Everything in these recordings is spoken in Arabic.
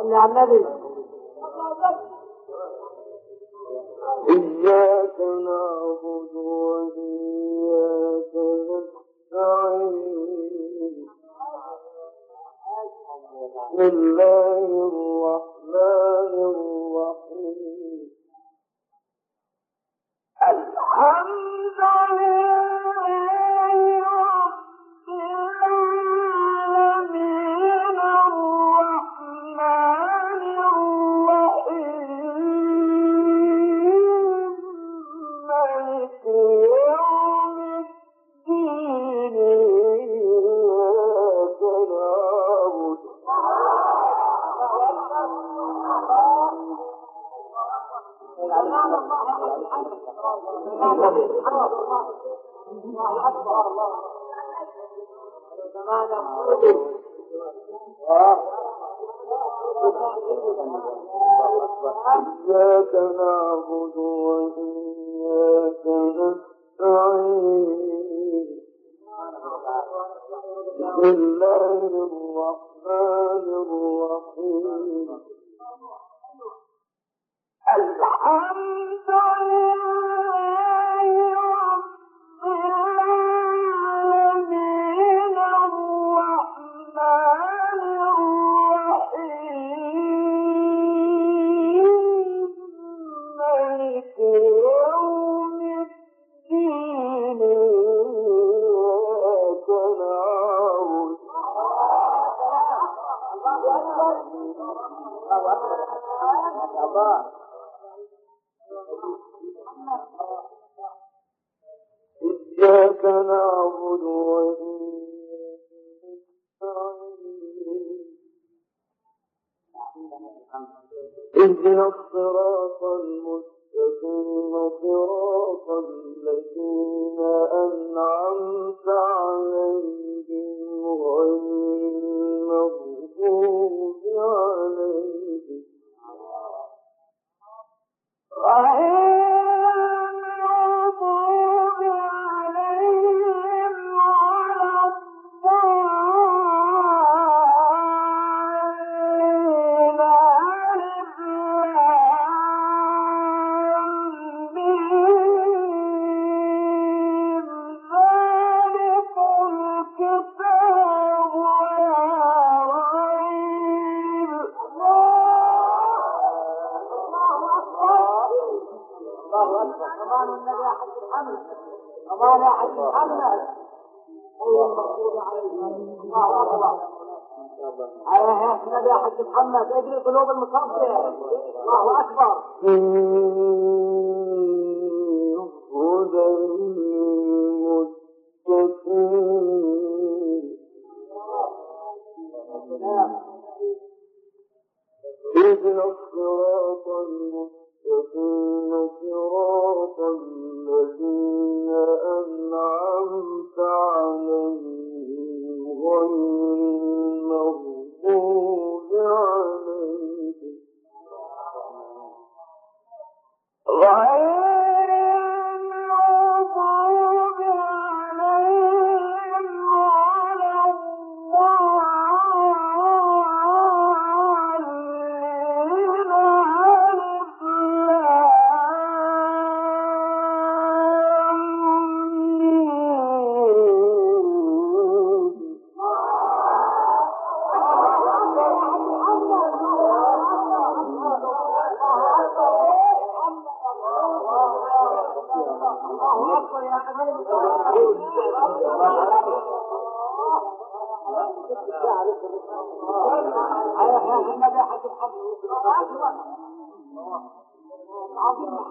الله على النبي. إياك نعبد وإياك نستعين. بسم الله الرحمن الرحيم. الحمد لله. إياك نعبد وإياك نستعين. بسم الله الرحمن الرحيم. الحمد اهدنا الصراط المستقيم صراط الذين أنعمت عليهم غير المغضوب عليهم يا حج محمد اي المغضوب عليهم الله إيه النبي يا حج محمد اجري قلوب المصفيه الله أكبر. غير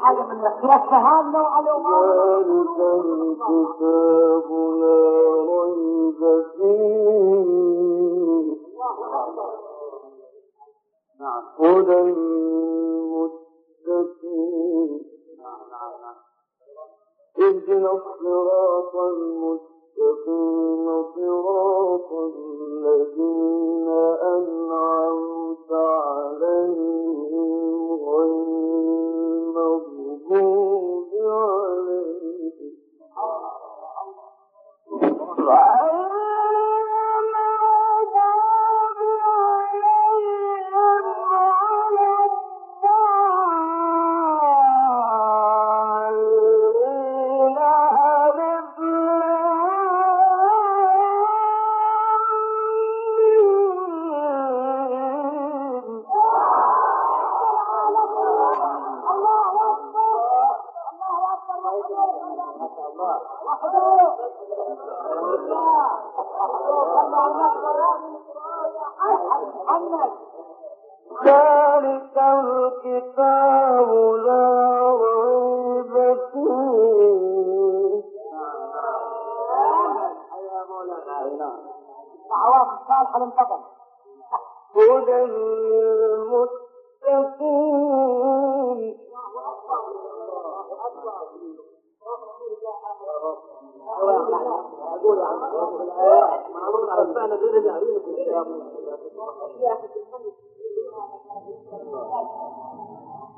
حاجة من يكرهها لو على ذلك الكتاب لا ريب فيه هدى للمتقين اهدنا الصراط المستقيم. الذين أنعمت عليهم غير على القدم هدى للمتقين.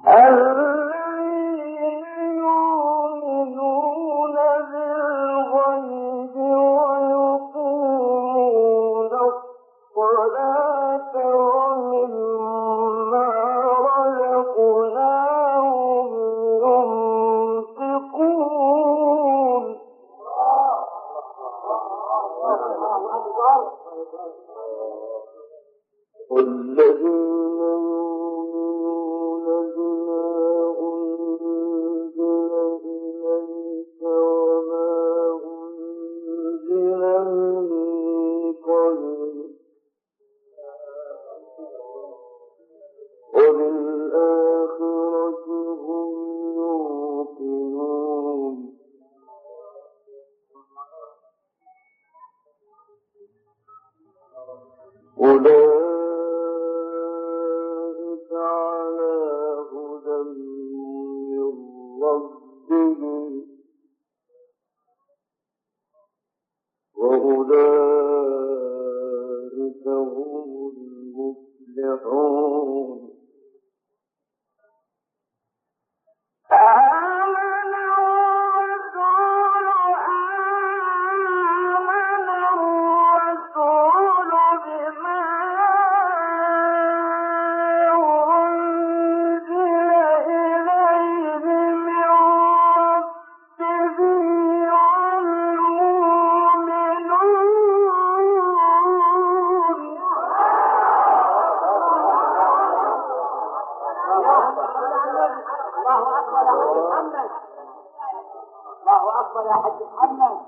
الله ويحدث عنك